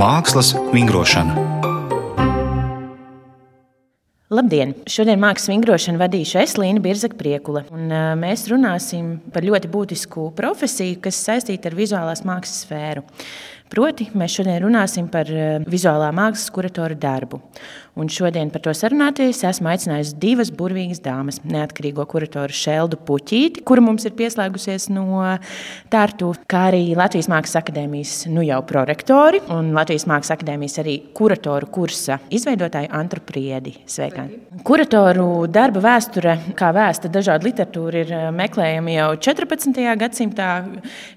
Mākslas vingrošana. Labdien! Šodien mākslas vingrošanu vadīšu es, Līna Birzaka Priekula. Un, uh, mēs runāsim par ļoti būtisku profesiju, kas saistīta ar vizuālās mākslas sfēru. Proti, mēs šodien runāsim par vizuālā mākslas kuratora darbu. Un šodien par to sarunāties esmu aicinājusi divas burvīgas dāmas. Neatkarīgo kuratoru Šeldu Puķīti, kura mums ir pieslēgusies no Tārtu, kā arī Latvijas Mākslas akadēmijas nu jau prorektori un Latvijas Mākslas akadēmijas arī kuratoru kursa izveidotāju Antru Priedi. Sveika! Kuratoru darba vēsture, kā vēsta dažādu literatūru, ir meklējama jau 14. gadsimtā,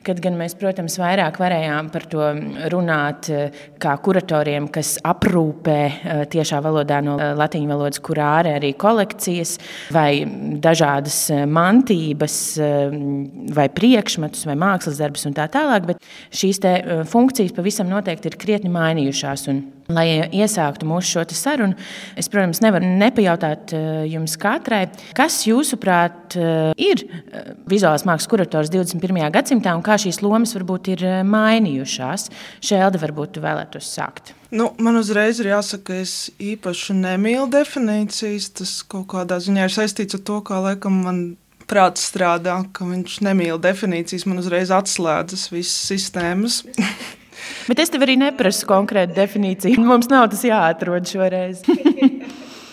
kad gan mēs, protams, vairāk varējām par to runāt eh, kā kuratoriem, kas aprūpē eh, tiešā valodā no eh, latīņu valodas, kurā arī kolekcijas vai dažādas mantības vai priekšmetus vai mākslas darbus un tā tālāk, bet šīs funkcijas pavisam noteikti ir krietni mainījušās. Un Lai iesāktu mūsu šo sarunu, es, protams, nevaru nepajautāt eh, jums katrai, kas jūsuprāt eh, ir eh, vizuālās mākslas kurators 21. gadsimtā un kā šīs lomas varbūt ir mainījušās. Šēlda, varbūt tu vēlētos sākt. Nu, man uzreiz ir jāsaka, ka es īpaši nemīlu definīcijas. Tas kaut kādā ziņā ir saistīts ar to, kā laikam man prāts strādā, ka viņš nemīl definīcijas. Man uzreiz atslēdzas visas sistēmas. Bet es tev arī neprasu konkrētu definīciju. Mums nav tas jāatrod šoreiz.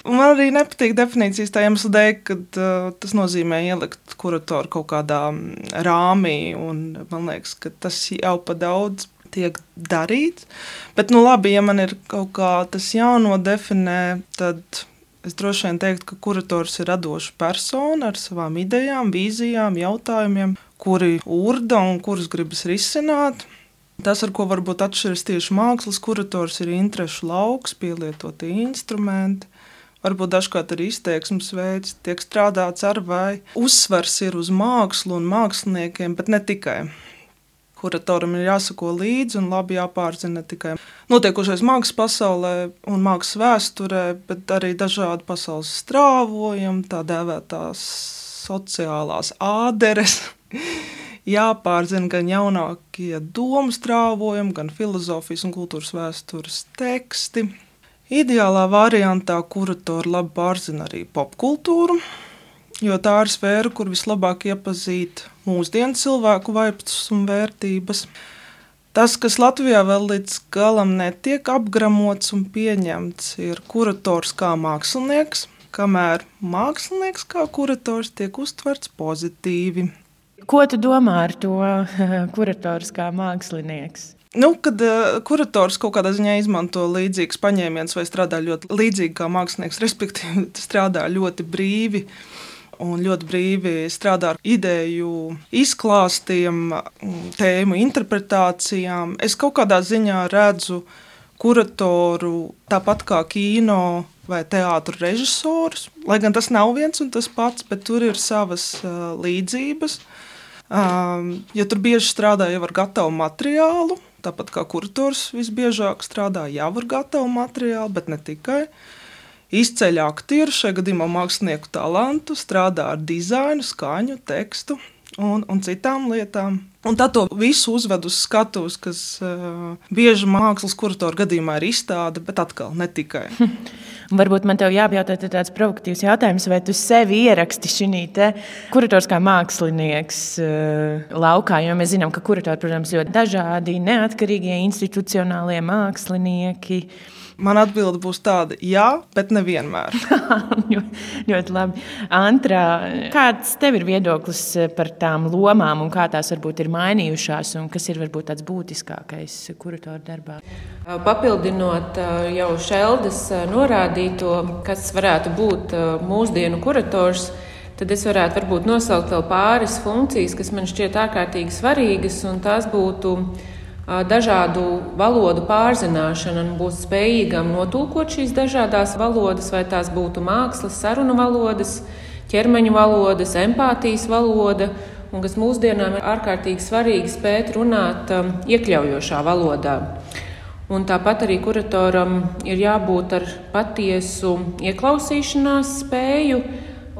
Man arī nepatīk definīcijas tā iemesla dēļ, ka uh, tas nozīmē ielikt kuratoru kaut kādā mm, rāmī. Man liekas, ka tas jau pa daudz tiek darīts. Bet, nu, labi, ja man ir kaut kā tas jānodefinē, tad es droši vien teiktu, ka kurators ir radoša persona ar savām idejām, vīzijām, jautājumiem, kuri urda un kurus gribas risināt. Tas, ar ko varbūt atšķiras tieši mākslas kurators, ir interešu lauks, pielietotie instrumenti. Varbūt dažkārt arī izteiksmes veids tiek strādāts ar vai uzsvers ir uz mākslu un māksliniekiem, bet ne tikai. Kuratoram ir jāsako līdzi un labi jāpārzina ne tikai notiekošais mākslas pasaulē un mākslas vēsturē, bet arī dažādi pasaules strāvojumi, tā dēvētās sociālās āderes jāpārzina gan jaunākie domu strāvojumi, gan filozofijas un kultūras vēstures teksti. Ideālā variantā kuratori labi pārzina arī popkultūru, jo tā ir sfēra, kur vislabāk iepazīt mūsdienu cilvēku vaipstus un vērtības. Tas, kas Latvijā vēl līdz galam netiek apgramots un pieņemts, ir kurators kā mākslinieks, kamēr mākslinieks kā kurators tiek uztverts pozitīvi. Ko tu domā ar to kurators kā mākslinieks? Nu, kad uh, kurators kaut kādā ziņā izmanto līdzīgus paņēmienus vai strādā ļoti līdzīgi kā mākslinieks, respektīvi, strādā ļoti brīvi un ļoti brīvi strādā ar ideju izklāstiem, tēmu interpretācijām. Es kaut kādā ziņā redzu kuratoru tāpat kā kino vai teātris režisors, lai gan tas nav viens un tas pats, bet tur ir savas uh, līdzības. Um, ja tur bieži strādā jau ar gatavu materiālu, tāpat kā kurators visbiežāk strādā jau ar gatavu materiālu, bet ne tikai. Izceļ aktieru, šajā gadījumā mākslinieku talantu, strādā ar dizainu, skaņu, tekstu un, un citām lietām. Un tad to visu uzved uz skatuves, kas uh, bieži mākslas kuratora gadījumā ir izstāde, bet atkal ne tikai. Varbūt man te jāpajautā tāds provokatīvs jautājums, vai tu sevi ieraksti šī kurators kā mākslinieks uh, laukā, jo mēs zinām, ka kuratori, protams, ļoti dažādi, neatkarīgie institucionālie mākslinieki. Man atbilde būs tāda, jā, bet nevienmēr. ļoti labi. Antra, kāds tev ir viedoklis par tām lomām un kā tās varbūt ir mainījušās un kas ir varbūt tāds būtiskākais kuratoru darbā? Papildinot jau Šeldes norādīto, kas varētu būt mūsdienu kurators, tad es varētu varbūt nosaukt vēl pāris funkcijas, kas man šķiet ārkārtīgi svarīgas, un tās būtu dažādu valodu pārzināšana un būt spējīgam notulkot šīs dažādas valodas, vai tās būtu mākslas, sarunu valodas, ķermeņa valodas, empātijas valoda, un kas mūsdienām ir ārkārtīgi svarīgi spēt runāt iekļaujošā valodā. Un tāpat arī kuratoram ir jābūt ar patiesu ieklausīšanās spēju,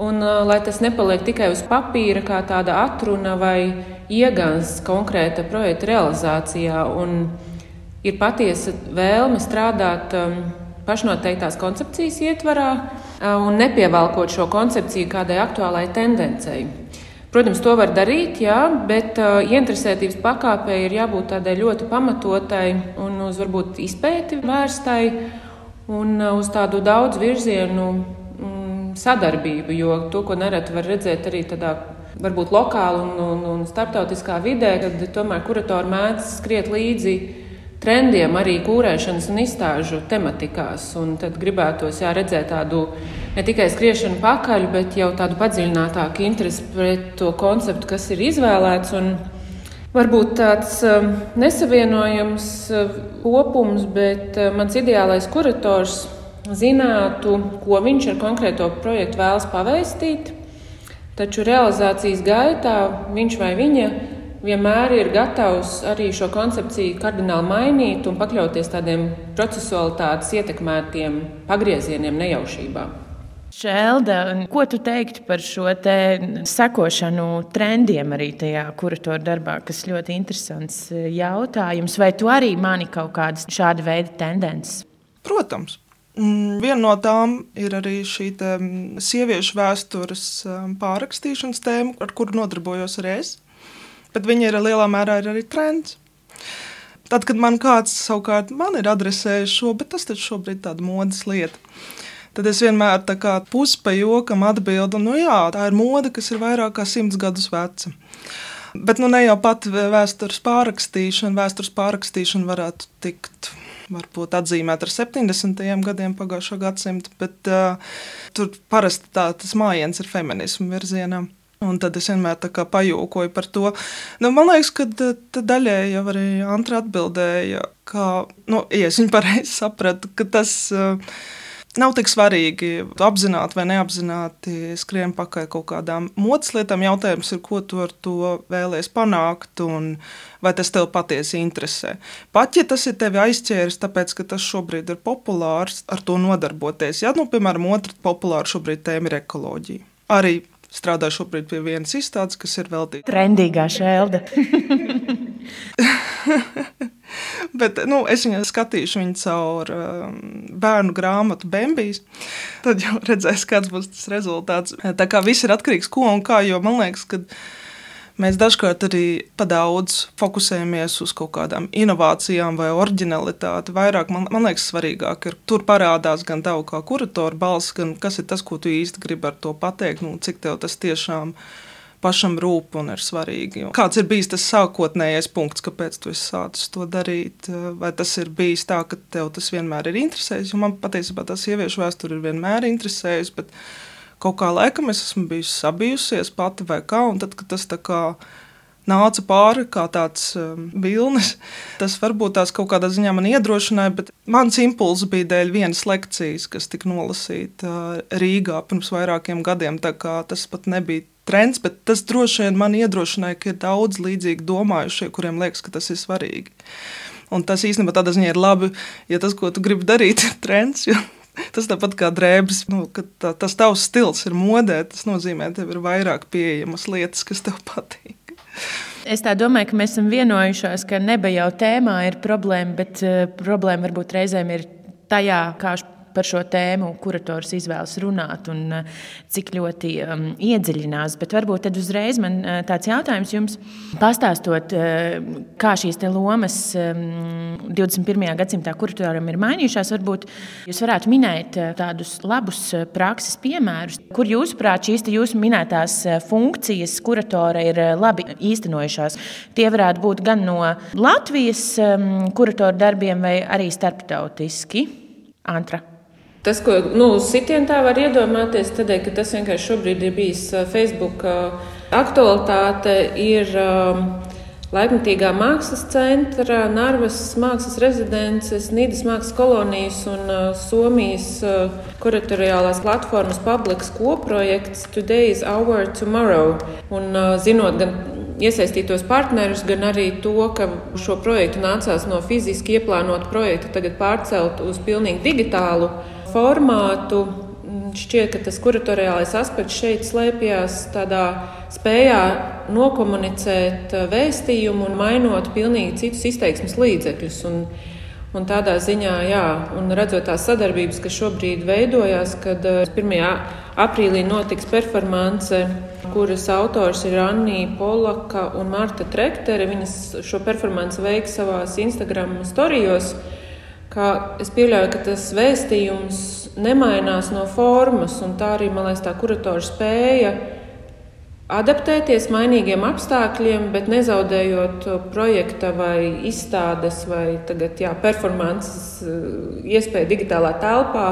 un lai tas nepaliek tikai uz papīra, kā tāda atruna vai iegans konkrēta projekta realizācijā. Un ir patiesa vēlme strādāt um, pašnoteiktās koncepcijas ietvarā uh, un nepievelkot šo koncepciju kādai aktuālai tendencei. Protams, to var darīt, jā, bet uh, ieinteresētības pakāpei ir jābūt tādai ļoti pamatotai un uz varbūt izpēti vērstai un uh, uz tādu daudz virzienu sadarbību, jo to, ko nereti var redzēt arī tādā varbūt lokāli un, un, un starptautiskā vidē, kad tomēr kuratori mēdz skriet līdzi trendiem arī kūrēšanas un izstāžu tematikās. Un tad gribētos jā, redzēt tādu ne tikai skriešanu pakaļ, bet jau tādu padziļinātāku interesi pret to konceptu, kas ir izvēlēts. Un varbūt tāds um, nesavienojams uh, kopums, bet uh, mans ideālais kurators zinātu, ko viņš ar konkrēto projektu vēlas pavēstīt. Taču realizācijas gaitā viņš vai viņa vienmēr ir gatavs arī šo koncepciju kardināli mainīt un pakļauties tādiem procesualitātes ietekmētiem pagriezieniem nejaušībā. Šelda, ko tu teiktu par šo te sekošanu trendiem arī tajā kuratoru darbā, kas ļoti interesants jautājums? Vai tu arī mani kaut kādas šāda veida tendences? Protams. Mm, viena no tām ir arī šī mm, sieviešu vēstures mm, pārrakstīšanas tēma, ar kuru nodarbojos arī es. Bet viņa ir lielā mērā ir arī trends. Tad, kad man kāds savukārt man ir adresējis šo, bet tas taču šobrīd ir tāda modes lieta. Tad es vienmēr tā kā puspa jokam atbildu, nu jā, tā ir mode, kas ir vairāk kā simts gadus veca. Bet nu, ne jau pati vēstures pārrakstīšana, vēstures pārrakstīšana varētu tikt varbūt atzīmēt ar 70. gadiem pagājušā gadsimta, bet uh, tur parasti tā, tas mājiens ir feminismu virzienā. Un tad es vienmēr pajūkoju par to. Nu, man liekas, ka daļēji jau arī Antra atbildēja, ka, nu, ja es viņu pareizi sapratu, ka tas uh, Nav tik svarīgi apzināti vai neapzināti skrien pakaļ kaut kādām modes lietām. Jautājums ir, ko tu ar to vēlēsies panākt un vai tas tev patiesi interesē. Pat ja tas ir tevi aizķēris, tāpēc ka tas šobrīd ir populārs, ar to nodarboties. Ja, nu, piemēram, otra populāra šobrīd tēma ir ekoloģija. Arī strādāju šobrīd pie vienas izstādes, kas ir veltīta trendīgā šēlda. Bet nu, es viņu skatīšu viņu caur um, bērnu grāmatu Bambijas. Tad jau redzēs, kāds būs tas rezultāts. Tā kā viss ir atkarīgs no ko un kā, jo man liekas, ka mēs dažkārt arī padaudz fokusējamies uz kaut kādām inovācijām vai originalitāti. Vairāk man, man liekas, svarīgāk ir tur parādās gan tev kā kuratora balss, gan kas ir tas, ko tu īsti gribi ar to pateikt, nu, cik tev tas tiešām ir pašam rūp un ir svarīgi. Kāds ir bijis tas sākotnējais punkts, kāpēc tu esi sācis to darīt? Vai tas ir bijis tā, ka tev tas vienmēr ir interesējis? Jo man patiesībā tas sieviešu vēsture ir vienmēr interesējusi, bet kaut kā laikam es esmu bijusi sabijusies pati vai kā, un tad, kad tas tā kā nāca pāri kā tāds um, vilnis. Tas varbūt tās kaut kādā ziņā man iedrošināja, bet mans impulss bija dēļ vienas lekcijas, kas tika nolasīta uh, Rīgā pirms vairākiem gadiem. Tas pat nebija trends, bet tas droši vien man iedrošināja, ka ir daudz līdzīgi domājušie, kuriem liekas, ka tas ir svarīgi. Un tas īstenībā tādā ziņā ir labi, ja tas, ko tu gribi darīt, ir trends. Tas tāpat kā drēbes, nu, tā, tas tavs stils ir modē. Tas nozīmē, ka tev ir vairāk pieejamas lietas, kas tev patīk. Es domāju, ka mēs esam vienojušies, ka neba jau tēmā ir problēma, bet uh, problēma varbūt reizēm ir tajā, kā par šo tēmu kurators izvēlas runāt un eh, cik ļoti um, iedziļinās. Bet varbūt tad uzreiz man uh, tāds jautājums jums, pastāstot, uh, kā šīs lomas um, 21. gadsimtā kuratoram ir mainījušās. Varbūt jūs varētu minēt tādus labus prakses piemērus, kur jūsuprāt šīs jūsu minētās funkcijas kuratora ir labi īstenojušās. Tie varētu būt gan no Latvijas um, kuratoru darbiem, vai arī starptautiski. Antra. Tas, ko nu, sitienā tā var iedomāties, tādēļ, ka tas vienkārši šobrīd ir bijis Facebook aktualitāte, ir Laikmatīgā mākslas centra, Narvas mākslas rezidences, Nīdas mākslas kolonijas un Somijas kuratoriālās platformas Publics koprojekts Today is Our Tomorrow. Un, zinot gan iesaistītos partnerus, gan arī to, ka šo projektu nācās no fiziski ieplānota projekta tagad pārcelt uz pilnīgi digitālu formātu. šķiet, ka tas kuratoriālais aspekts šeit slēpjas tādā spējā nokomunicēt vēstījumu un mainot pilnīgi citus izteiksmes līdzekļus. Un, Un tādā ziņā, jā, un redzot tās sadarbības, kas šobrīd veidojas, kad 1. aprīlī notiks performance, kuras autors ir Anna Polaka un Marta Trektere. Viņas šo performanci veiks savā Instagram storijos. Es pieļauju, ka tas vēstījums nemainās no formas, un tā arī, man liekas, tā kuratora spēja adaptēties mainīgiem apstākļiem, bet nezaudējot projekta vai izstādes vai tagad, jā, performances eh, iespēju digitālā telpā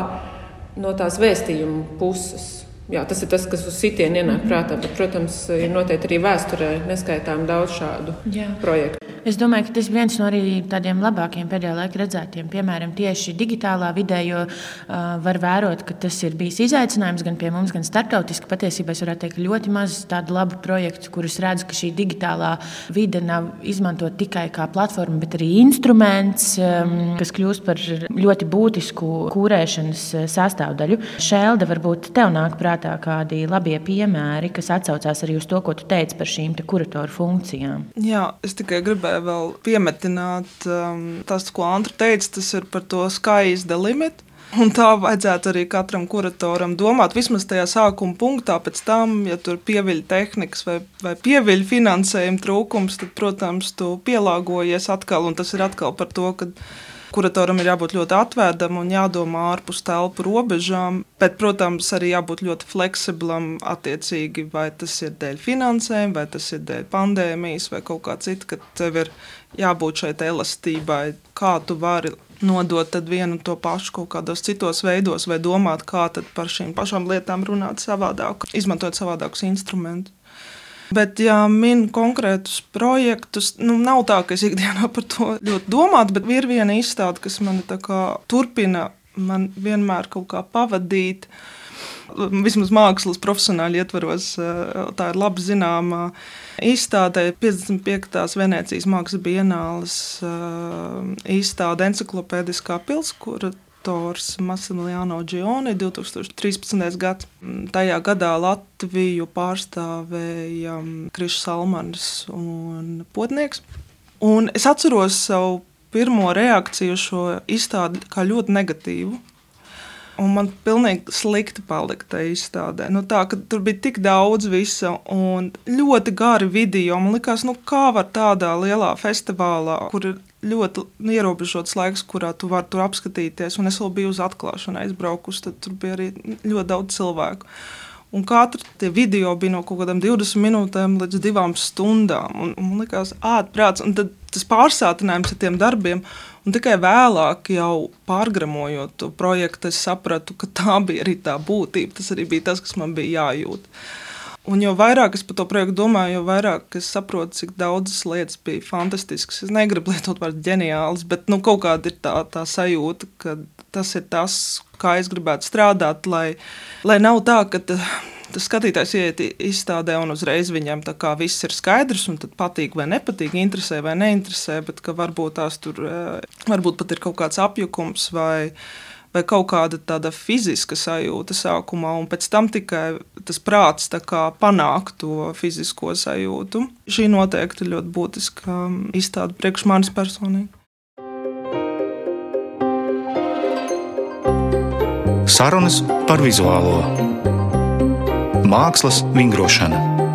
no tās vēstījuma puses. Jā, tas ir tas, kas uz sitienu ienāk prātā, bet, protams, ir noteikti arī vēsturē neskaitām daudz šādu jā. projektu. Es domāju, ka tas ir viens no tādiem labākiem pēdējā laikā redzētiem, piemēram, tieši digitālā vidē, jo uh, var vērot, ka tas ir bijis izaicinājums gan pie mums, gan starptautiski. Patiesībā es varētu teikt, ļoti maz tādu labu projektu, kurus redzu, ka šī digitālā vide nav izmantot tikai kā platforma, bet arī instruments, um, kas kļūst par ļoti būtisku kūrēšanas sastāvdaļu. Šēlda, varbūt tev nāk prātā kādi labie piemēri, kas atcaucās arī uz to, ko tu teici par šīm kuratoru funkcijām. Jā, es tikai gribēju vēl piemetināt um, tas, ko Antra teica, tas ir par to sky is the limit. Un tā vajadzētu arī katram kuratoram domāt. Vismaz tajā sākuma punktā, pēc tam, ja tur pieviļ tehnikas vai, vai pieviļ finansējuma trūkums, tad, protams, tu pielāgojies atkal. Un tas ir atkal par to, ka kuratoram ir jābūt ļoti atvērtam un jādomā ārpus telpu robežām. Bet, protams, arī jābūt ļoti fleksiblam attiecīgi, vai tas ir dēļ finansējuma, vai tas ir dēļ pandēmijas, vai kaut kā cita, ka tev ir jābūt šai elastībai, kā tu vari nodot vienu to pašu kaut kādos citos veidos, vai domāt, kā par šīm pašām lietām runāt savādāk, izmantot savādākus instrumentus. Bet, ja min konkrētus projektus, nu, nav tā, ka es ikdienā par to ļoti domātu, bet ir viena izstāde, kas man turpina man vienmēr kaut kā pavadīt. Vismaz mākslas profesionāli ietvaros, tā ir labi zināma izstāde 55. Venecijas mākslas bienāles izstāde Encyklopēdiskā pils, kura autors Massimiliano Gioni 2013. gads. Tajā gadā Latviju pārstāvēja Krišs Salmans un Potnieks. Un es atceros savu pirmo reakciju uz šo izstādi kā ļoti negatīvu. Un man pilnīgi slikti palika tajā izstādē. Nu, tā, tur bija tik daudz visa un ļoti gari video. Man liekas, nu, kā var tādā lielā festivālā, kur ir ļoti ierobežots laiks, kurā tu vari tur apskatīties. Un es vēl biju uz atklāšanu aizbraukusi, tad tur bija arī ļoti daudz cilvēku. Un katra video bija no kaut kādām 20 minūtēm līdz 2 stundām. Un, un man liekas, ārprāts. Un tas pārsātinājums ar tiem darbiem. Un tikai vēlāk, jau pārgramojot to projektu, es sapratu, ka tā bija arī tā būtība. Tas arī bija tas, kas man bija jājūt. Uh, Un jo vairāk es par to projektu domāju, jo vairāk es saprotu, cik daudzas lietas bija fantastiskas. Es negribu lietot vārdu ģeniāls, bet nu, kaut kāda ir tā, tā sajūta, ka tas ir tas, kā es gribētu strādāt, lai, lai nav tā, ka tas skatītājs iet izstādē un uzreiz viņam viss ir skaidrs, un tad patīk vai nepatīk, interesē vai neinteresē, bet ka varbūt tās tur eh, varbūt pat ir kaut kāds apjukums vai vai kaut kāda tāda fiziska sajūta sākumā, un pēc tam tikai tas prāts panāk to fizisko sajūtu. Šī noteikti ir ļoti būtiska izstāde priekš manis personīgi. Sarunas par vizuālo mākslas vingrošanu.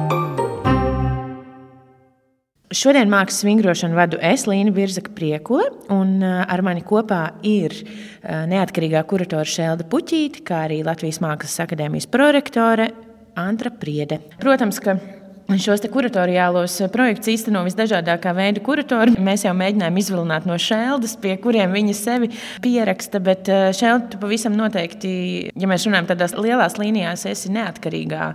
Šodien mākslas vingrošanu vadu es, Līna Birzaka Priekule, un ar mani kopā ir neatkarīgā kuratora Šelda Puķīte, kā arī Latvijas Mākslas akadēmijas prorektore Antra Priede. Protams, ka Šos kuratoriālos projektus īsteno visdažādākā veida kuratori. Mēs jau mēģinājām izvilināt no šēldas, pie kuriem viņi sevi pieraksta. Bet eh, šēlda pavisam noteikti, ja mēs runājam tādās lielās līnijās, esi neatkarīgā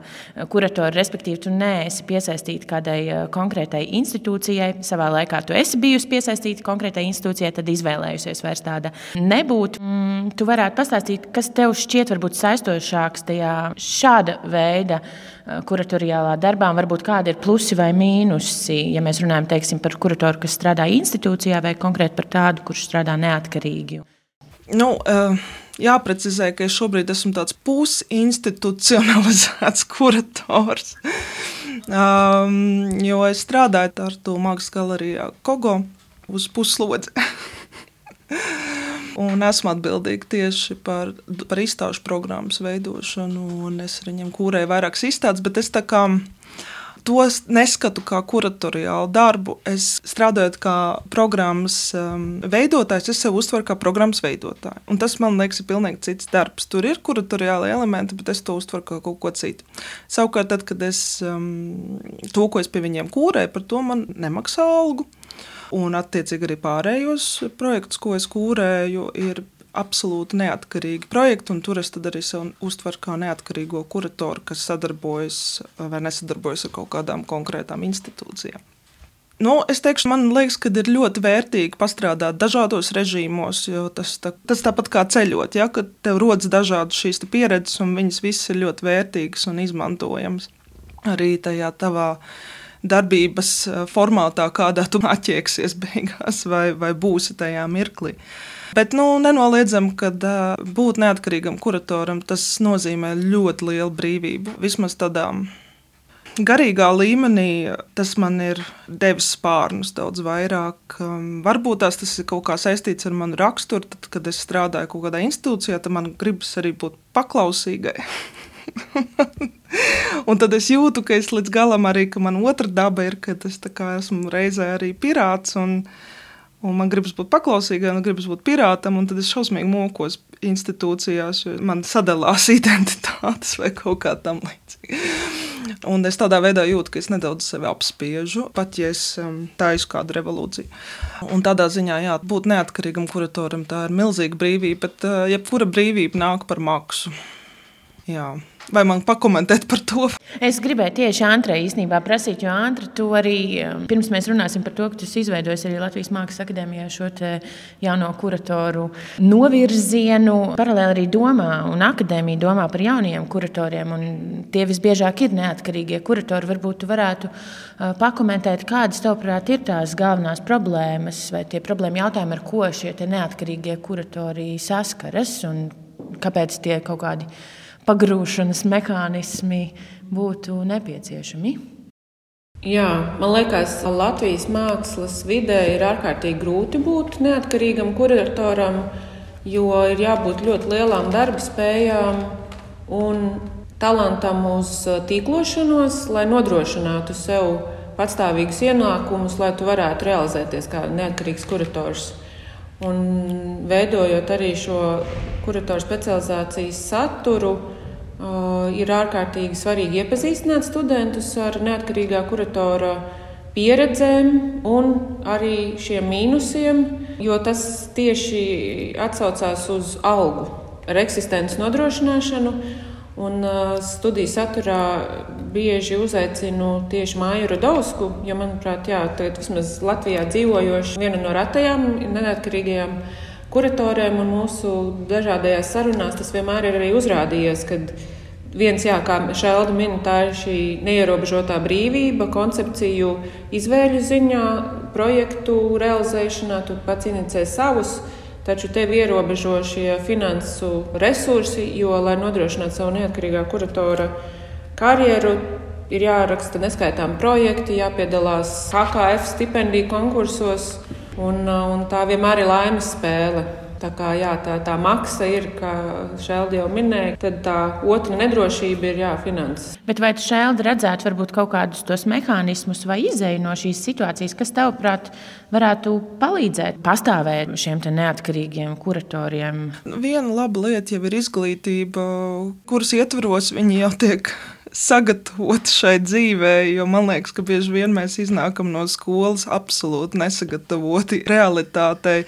kuratora, respektīvi, tu neesi piesaistīta kādai eh, konkrētai institūcijai. Savā laikā tu esi bijusi piesaistīta konkrētai institūcijai, tad izvēlējusies vairs tāda nebūt. Mm, tu varētu pastāstīt, kas tev šķiet varbūt saistošāks tajā šāda veida Eh, kuratoriālā darbā, varbūt kādi ir plusi vai mīnusi, ja mēs runājam teiksim, par kuratoru, kas strādā institūcijā, vai konkrēti par tādu, kurš strādā neatkarīgi? Nu, uh jāprecizē, ka es šobrīd esmu tāds pusinstitucionalizēts kurators. Um, jo es strādāju ar to mākslas galerijā Kogo uz puslodzi. un esmu atbildīga tieši par, par izstāžu programmas veidošanu. Es ar viņiem kūrēju vairākas izstādes, bet es tā kā to neskatu kā kuratoriālu darbu. Es strādājot kā programmas um, veidotājs, es sev uztveru kā programmas veidotāju. Un tas man liekas, ir pilnīgi cits darbs. Tur ir kuratoriāli elementi, bet es to uztveru kā kaut ko citu. Savukārt, tad, kad es um, to, ko es pie viņiem kūrēju, par to man nemaksā algu. Un, attiecīgi, arī pārējos projektus, ko es kūrēju, ir absolūti neatkarīgi projekti, un tur es arī sevi uztveru kā neatkarīgo kuratoru, kas sadarbojas vai nesadarbojas ar kaut kādām konkrētām institūcijām. Nu, es teikšu, man liekas, ka ir ļoti vērtīgi pastrādāt dažādos režīmos, jo tas, tā, tas tāpat kā ceļot, ja, kad tev rodas dažādas šīs pieredzes, un viņas visas ir ļoti vērtīgas un izmantojamas arī tajā tavā darbības eh, formātā, kādā tu atķēksies beigās vai, vai būsi tajā mirklī. Bet nu, nenoliedzam, ka uh, būt neatkarīgam kuratoram tas nozīmē ļoti lielu brīvību. Vismaz tādā garīgā līmenī tas man ir devis spārnus daudz vairāk. Um, varbūt tās tas ir kaut kā saistīts ar manu raksturu. Tad, kad es strādāju kaut kādā institūcijā, tad man gribas arī būt paklausīgai. un tad es jūtu, ka es līdz galam arī, ka man otra daba ir, ka es esmu reizē arī pirāts. Un, Un man gribas būt paklausīgam, un gribas būt pirātam, un tad es šausmīgi mokos institūcijās, jo man sadalās identitātes vai kaut kā tam līdzīga. Un es tādā veidā jūtu, ka es nedaudz sevi apspiežu, pat ja es um, taisu kādu revolūciju. Un tādā ziņā, jā, būt neatkarīgam kuratoram, tā ir milzīga brīvība, bet uh, jebkura brīvība nāk par maksu. Jā. Vai man pakomentēt par to? Es gribēju tieši Antrai īstenībā prasīt, jo Antra, tu arī um, pirms mēs runāsim par to, ka tu izveidojis arī Latvijas Mākslas akadēmijā šo jauno kuratoru novirzienu. Paralēli arī domā, un akadēmija domā par jauniem kuratoriem, un tie visbiežāk ir neatkarīgie kuratori. Varbūt tu varētu uh, pakomentēt, kādas, tavuprāt, ir tās galvenās problēmas vai tie problēma jautājumi, ar ko šie neatkarīgie kuratori saskaras un kāpēc tie kaut kādi pagrūšanas mehānismi būtu nepieciešami? Jā, man liekas, Latvijas mākslas vidē ir ārkārtīgi grūti būt neatkarīgam kuratoram, jo ir jābūt ļoti lielām darba spējām un talantam uz tīklošanos, lai nodrošinātu sev patstāvīgus ienākumus, lai tu varētu realizēties kā neatkarīgs kurators. Un veidojot arī šo kuratoru specializācijas saturu, ir ārkārtīgi svarīgi iepazīstināt studentus ar neatkarīgā kuratora pieredzēm un arī šiem mīnusiem, jo tas tieši atsaucās uz algu, ar eksistences nodrošināšanu. Un studiju saturā bieži uzaicinu tieši Māju Rudovsku, jo, manuprāt, jā, tagad vismaz Latvijā dzīvojoša viena no retajām neatkarīgajām kuratoriem un mūsu dažādajās sarunās tas vienmēr ir arī uzrādījies, kad viens, jā, kā Šelda min, tā ir šī neierobežotā brīvība, koncepciju izvēļu ziņā, projektu realizēšanā, tu pats inicē savus, taču tevi ierobežo šie finansu resursi, jo, lai nodrošinātu savu neatkarīgā kuratora karjeru, ir jāraksta neskaitām projekti, jāpiedalās HKF stipendiju konkursos, Un, un tā vienmēr ir laimes spēle. Tā kā jā, tā, tā maksa ir, kā Šēlda jau minēja, tad tā otra nedrošība ir jāfinanses. Bet vai tu Šēlda redzētu varbūt kaut kādus tos mehānismus vai izēju no šīs situācijas, kas tavuprāt varētu palīdzēt pastāvēt šiem neatkarīgiem kuratoriem? Viena laba lieta jau ir izglītība, kuras ietvaros viņi jau tiek sagatavot šai dzīvē, jo man liekas, ka bieži vien mēs iznākam no skolas absolūti nesagatavoti realitātei.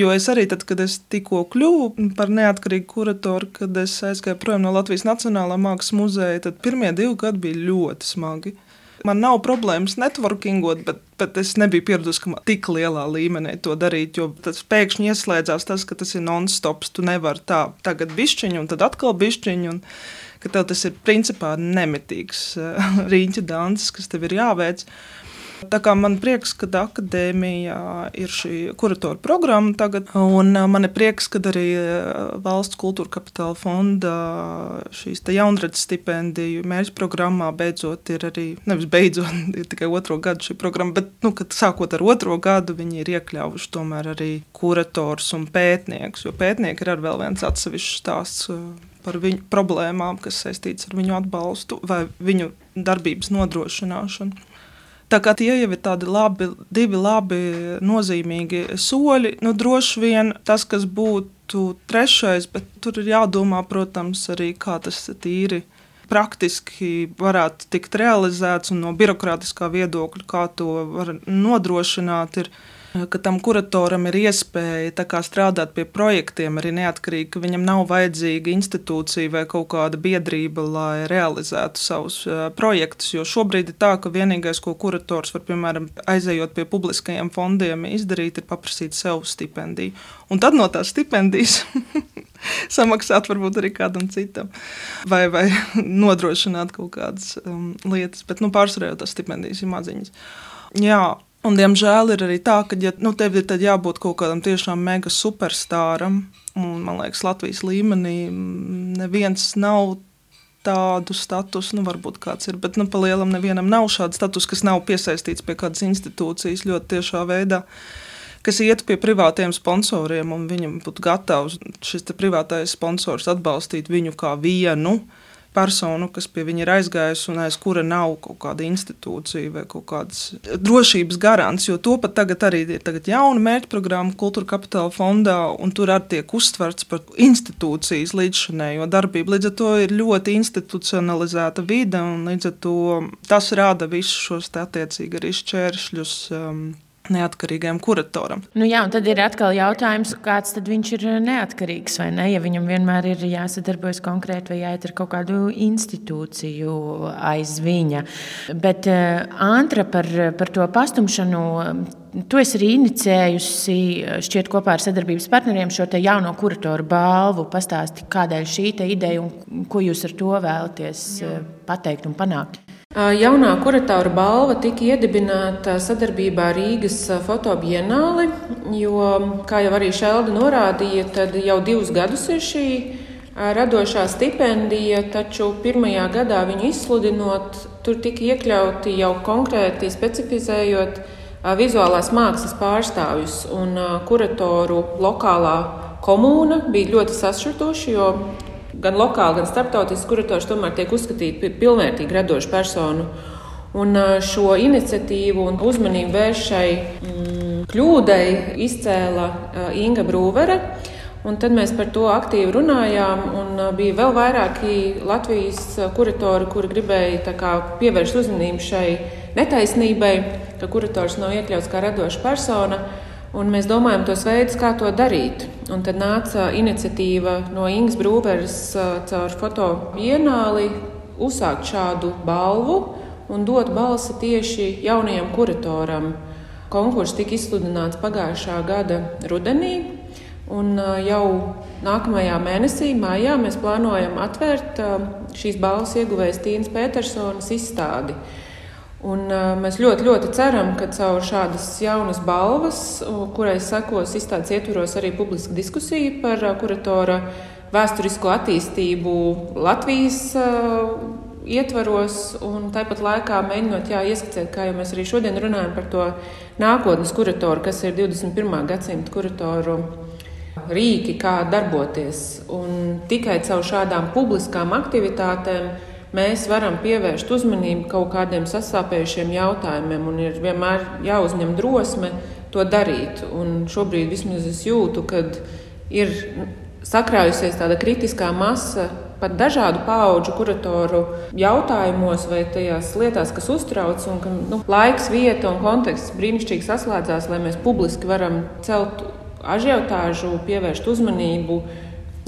Jo es arī, tad, kad es tikko kļuvu par neatkarīgu kuratoru, kad es aizgāju prom no Latvijas Nacionālā Mākslas muzeja, tad pirmie divi gadi bija ļoti smagi. Man nav problēmas networkingot, bet, bet es nebiju pieradusi, ka tik lielā līmenī to darīt. Jo tas pēkšņi ieslēdzās tas, ka tas ir non-stops. Tu nevari tā, tagad bišķiņu, un tad atkal bišķiņu. Un, ka tev tas ir principā nemitīgs uh, rīņķa danses, kas tev ir jāveic. Tā kā man prieks, ka akadēmijā ir šī kuratora programma tagad, un man ir prieks, ka arī valsts kultūra kapitāla fonda šīs jaunradzes stipendiju mērķu programmā beidzot ir arī, nevis beidzot, ir tikai otro gadu šī programma, bet, nu, kad sākot ar otro gadu, viņi ir iekļāvuši tomēr arī kurators un pētnieks, jo pētnieki ir arī vēl viens atsevišķs stāsts par viņu problēmām, kas saistīts ar viņu atbalstu vai viņu darbības nodrošināšanu. Tā kā tie jau ir tādi labi, divi labi, nozīmīgi soļi, nu, droši vien tas, kas būtu trešais, bet tur ir jādomā, protams, arī kā tas tīri praktiski varētu tikt realizēts un no birokrātiskā viedokļa, kā to var nodrošināt. Ir, ka tam kuratoram ir iespēja strādāt pie projektiem arī neatkarīgi, ka viņam nav vajadzīga institūcija vai kaut kāda biedrība, lai realizētu savus uh, projektus. Jo šobrīd ir tā, ka vienīgais, ko kurators var, piemēram, aizejot pie publiskajiem fondiem, izdarīt, ir paprasīt sev stipendiju. Un tad no tās stipendijas samaksāt varbūt arī kādam citam, vai, vai nodrošināt kaut kādas um, lietas. Bet nu, pārsvarā jau tas stipendijas ir maziņas. Jā, Un, diemžēl ir arī tā, ka, ja nu, tev ir jābūt kaut kādam tiešām mega superstāram, un man liekas, Latvijas līmenī neviens nav tādu statusu, nu, varbūt kāds ir, bet nu, pa lielam nevienam nav šāds status, kas nav piesaistīts pie kādas institūcijas ļoti tiešā veidā. Kas iet pie privātiem sponsoriem, un viņam būtu gatavs šis privātais sponsors atbalstīt viņu kā vienu uh, personu, kas pie viņa ir aizgājusi un aiz kura nav kaut kāda institūcija vai kaut kādas drošības garants. Jo to pat tagad arī ir tagad jauna mērķprogramma Kultūra Kapitāla fondā, un tur arī tiek uztverts par institūcijas līdzšanējo darbību. Līdz ar to ir ļoti institucionalizēta vide, un līdz ar to tas rada visus šos attiecīgi arī šķēršļus. Um, neatkarīgam kuratoram. Nu jā, un tad ir atkal jautājums, kāds tad viņš ir neatkarīgs vai ne? Ja viņam vienmēr ir jāsadarbojas konkrēti vai jāiet ar kaut kādu institūciju aiz viņa. Bet uh, Antra par, par to pastumšanu. Tu esi arī inicējusi, šķiet, kopā ar sadarbības partneriem šo jauno kuratoru balvu. Pastāsti, kādēļ šī ideja un ko jūs ar to vēlaties Jā. pateikt un panākt? Jaunā kuratora balva tika iedibināta sadarbībā ar Rīgas fotobienāli, jo, kā jau arī Šelda norādīja, tad jau divus gadus ir šī radošā stipendija, taču pirmajā gadā viņu izsludinot, tur tika iekļauti jau konkrēti specifizējot vizuālās mākslas pārstāvjus un kuratoru lokālā komūna. Bija ļoti sašutoša, jo gan lokāli, gan starptautiski kurators tomēr tiek uzskatīti par pilnvērtīgu radošu personu. Un šo iniciatīvu un uzmanību vērš šai mm, kļūdai izcēla Inga Brūvere. Un tad mēs par to aktīvi runājām. Bija vēl vairāki Latvijas kuratori, kuri gribēja kā, pievērst uzmanību šai netaisnībai, ka kurators nav iekļauts kā radoša persona. Un mēs domājam tos veidus, kā to darīt. Un tad nāca iniciatīva no Ingas Brūveres caur fotobienāli uzsākt šādu balvu un dot balsi tieši jaunajam kuratoram. Konkurss tika izsludināts pagājušā gada rudenī, un jau nākamajā mēnesī, maijā, mēs plānojam atvērt šīs balvas ieguvējas Tīnas Peterssonas izstādi. Un, uh, mēs ļoti, ļoti ceram, ka caur šādas jaunas balvas, kurai sekos izstādes ietvaros arī publiska diskusija par uh, kuratora vēsturisko attīstību Latvijas uh, ietvaros, un tāpat laikā mēģinot jā, ieskicēt, kā jau mēs arī šodien runājam par to nākotnes kuratoru, kas ir 21. gadsimta kuratoru rīki, kā darboties. Un tikai caur šādām publiskām aktivitātēm mēs varam pievērst uzmanību kaut kādiem sasāpējušiem jautājumiem, un ir vienmēr jāuzņem drosme to darīt. Un šobrīd vismaz es jūtu, ka ir sakrājusies tāda kritiskā masa pat dažādu pauģu kuratoru jautājumos vai tajās lietās, kas uztrauc, un ka nu, laiks, vieta un konteksts brīnišķīgi saslēdzās, lai mēs publiski varam celt ažiotāžu, pievērst uzmanību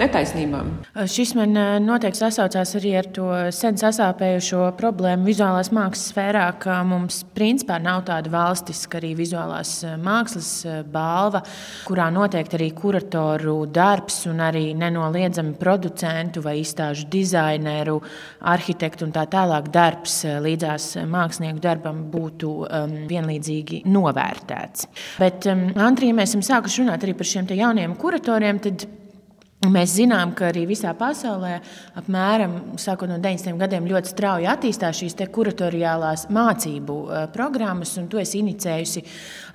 netaisnībām. Šis man noteikti sasaucās arī ar to sen sasāpējušo problēmu vizuālās mākslas sfērā, ka mums principā nav tāda valstiska arī vizuālās mākslas balva, kurā noteikti arī kuratoru darbs un arī nenoliedzami producentu vai izstāžu dizaineru, arhitektu un tā tālāk darbs līdzās mākslinieku darbam būtu um, vienlīdzīgi novērtēts. Bet, um, Andrija, ja mēs esam sākuši runāt arī par šiem jauniem kuratoriem, tad Mēs zinām, ka arī visā pasaulē, apmēram sākot no 90. gadiem, ļoti strauji attīstās šīs kuratoriālās mācību programmas. Tu esi inicējusi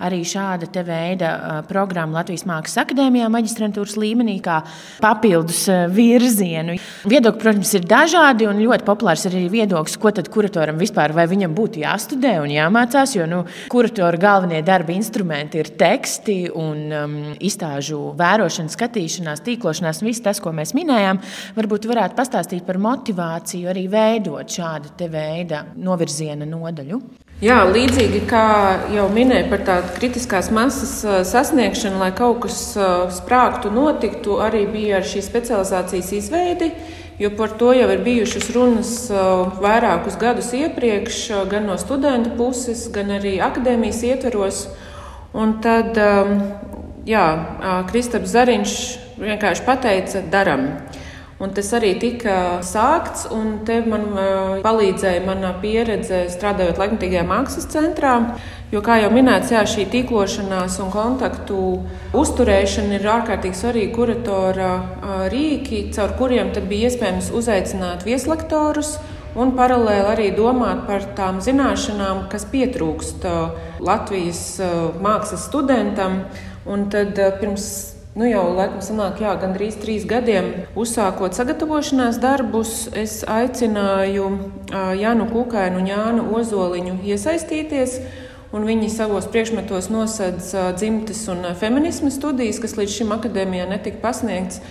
arī šāda veida programmu Latvijas Mākslas akadēmijā, maģistrantūras līmenī, kā papildus virzienu. Viedokļi, protams, ir dažādi un ļoti populārs arī viedoklis, ko tad kuratoram vispār vai viņam būtu jāstudē un jāmācās. Jo nu, kuratora galvenie darba instrumenti ir teksti un um, izstāžu vērošana, skatīšanās, tīklošanās un viss tas, ko mēs minējām, varbūt varētu pastāstīt par motivāciju arī veidot šādu veidu novirziena nodaļu. Jā, līdzīgi kā jau minēju par tādu kritiskās masas sasniegšanu, lai kaut kas sprāgtu, notiktu, arī bija ar šīs specializācijas izveidi. Jo par to jau ir bijušas runas vairākus gadus iepriekš, gan no studentu puses, gan arī akadēmijas ietveros. Un tad jā, Kristaps Zariņš vienkārši pateica, daram. Un tas arī tika sākts, un te man palīdzēja mana pieredze strādājot laikmatīgajā mākslas centrā. Jo, kā jau minēts, jā, šī tīklošanās un kontaktu uzturēšana ir ārkārtīgi svarīga kuratora rīki, caur kuriem bija iespējams uzaicināt vieslektorus un paralēli arī domāt par tām zināšanām, kas pietrūkst Latvijas mākslas studentam. Un tad pirms Nu, jau laikam sanāk, jā, gandrīz trīs gadiem uzsākot sagatavošanās darbus, es aicināju Jānu Kukainu un Jānu Ozoliņu iesaistīties. Un viņi savos priekšmetos nosedz dzimtes un feminismu studijas, kas līdz šim akadēmijā netika pasniegts.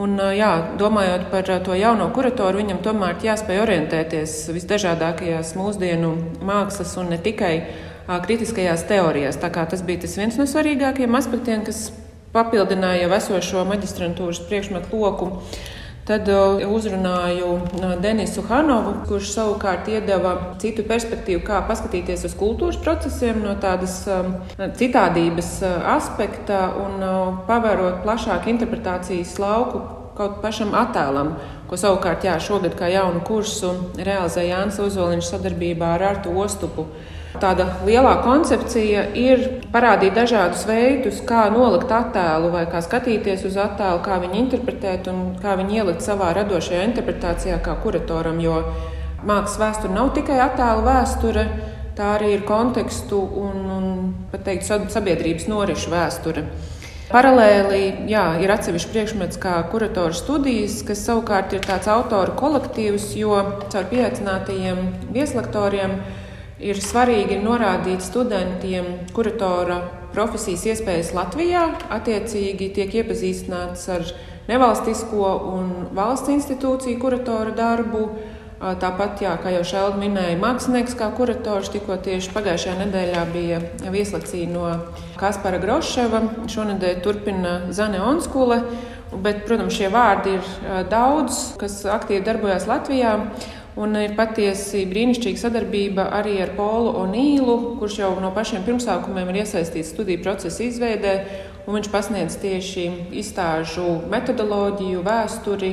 Un, jā, domājot par to jauno kuratoru, viņam tomēr jāspēj orientēties visdažādākajās mūsdienu mākslas un ne tikai kritiskajās teorijās. Tas bija tas viens no svarīgākajiem aspektiem, kas papildināju jau esošo maģistrantūras priekšmetu loku. Tad uh, uzrunāju uh, Denisu Hanovu, kurš savukārt iedeva citu perspektīvu, kā paskatīties uz kultūras procesiem no tādas um, citādības uh, aspekta un pavērot plašāku interpretācijas lauku kaut pašam attēlam, ko savukārt jā, šogad kā jaunu kursu realizē Jānis Uzoliņš sadarbībā ar Artu Ostupu. Tāda lielā koncepcija ir parādīt dažādus veidus, kā nolikt attēlu, vai kā skatīties uz attēlu, kā viņu interpretēt un kā viņu ielikt savā radošajā interpretācijā, kā kuratoram. Jo mākslas vēsture nav tikai attēlu vēsture, tā arī ir kontekstu un, un teikt, sabiedrības norišu vēsture. Paralēli jā, ir atsevišķs priekšmets, kā kuratoru studijas, kas savukārt ir tāds autoru kolektīvs, jo caur pieaicinātajiem vieslektoriem ir svarīgi norādīt studentiem kuratora profesijas iespējas Latvijā. Attiecīgi tiek iepazīstināts ar nevalstisko un valsts institūciju kuratora darbu. Tāpat, jā, kā jau Šēlda minēja, mākslinieks kā kurators tikko tieši pagājušajā nedēļā bija vieslekcija no Kaspara Groševa. Šonadēļ turpina Zane Onskule. Bet, protams, šie vārdi ir daudz, kas aktīvi darbojas Latvijā. Un ir patiesi brīnišķīga sadarbība arī ar Polu Onīlu, kurš jau no pašiem pirmsākumiem ir iesaistīts studiju procesa izveidē. Viņš pasniedz tieši izstāžu metodoloģiju, vēsturi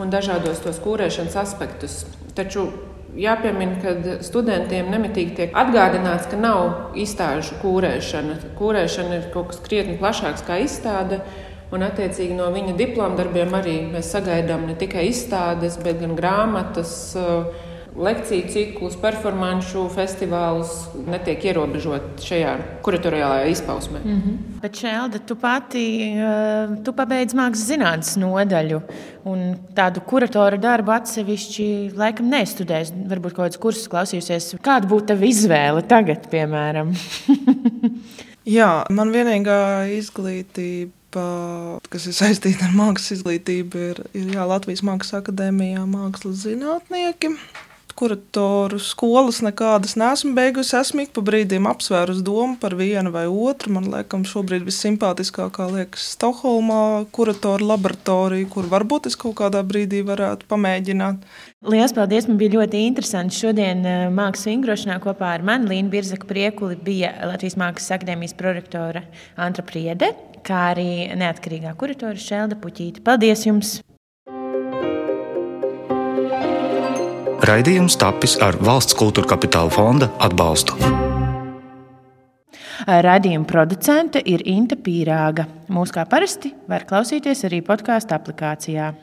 un dažādos tos kūrēšanas aspektus. Taču jāpiemina, ka studentiem nemitīgi tiek atgādināts, ka nav izstāžu kūrēšana. Kūrēšana ir kaut kas krietni plašāks kā izstāde. Un, attiecīgi, no viņa diploma darbiem arī mēs sagaidām ne tikai izstādes, bet gan grāmatas, eh, lekciju ciklus, performanču festivālus. Netiek ierobežot šajā kuratoriālajā izpausmē. Mm -hmm. Bet, Šelda, tu pati eh, tu pabeidz mākslas zinātnes nodaļu. Un tādu kuratoru darbu atsevišķi laikam nestudēs. Varbūt kaut kāds kursus klausījusies. Kāda būtu tava izvēle tagad, piemēram? Jā, man vienīgā izglītība kas ir saistīta ar mākslas izglītību, ir, ir jā, Latvijas Mākslas akadēmijā mākslas zinātnieki. Kuratoru skolas nekādas neesmu beigusi. Esmu ik pa brīdim apsvērus domu par vienu vai otru. Man liekas, šobrīd vissimpātiskākā liekas Stokholmā kuratoru laboratorija, kur varbūt es kaut kādā brīdī varētu pamēģināt. Lielas paldies! Man bija ļoti interesanti. Šodien eh, mākslas vingrošanā kopā ar mani Līnu Birzaku Priekuli bija Latvijas Mākslas akadēmijas prorektora Antra Priede, kā arī neatkarīgā kuratora Šelda Puķīta. Paldies jums! Raidījums tapis ar valsts kultūra kapitāla fonda atbalstu. Radījuma producente ir Inte Pīrāga. Mūsu kā parasti var klausīties arī podkāstu aplikācijā.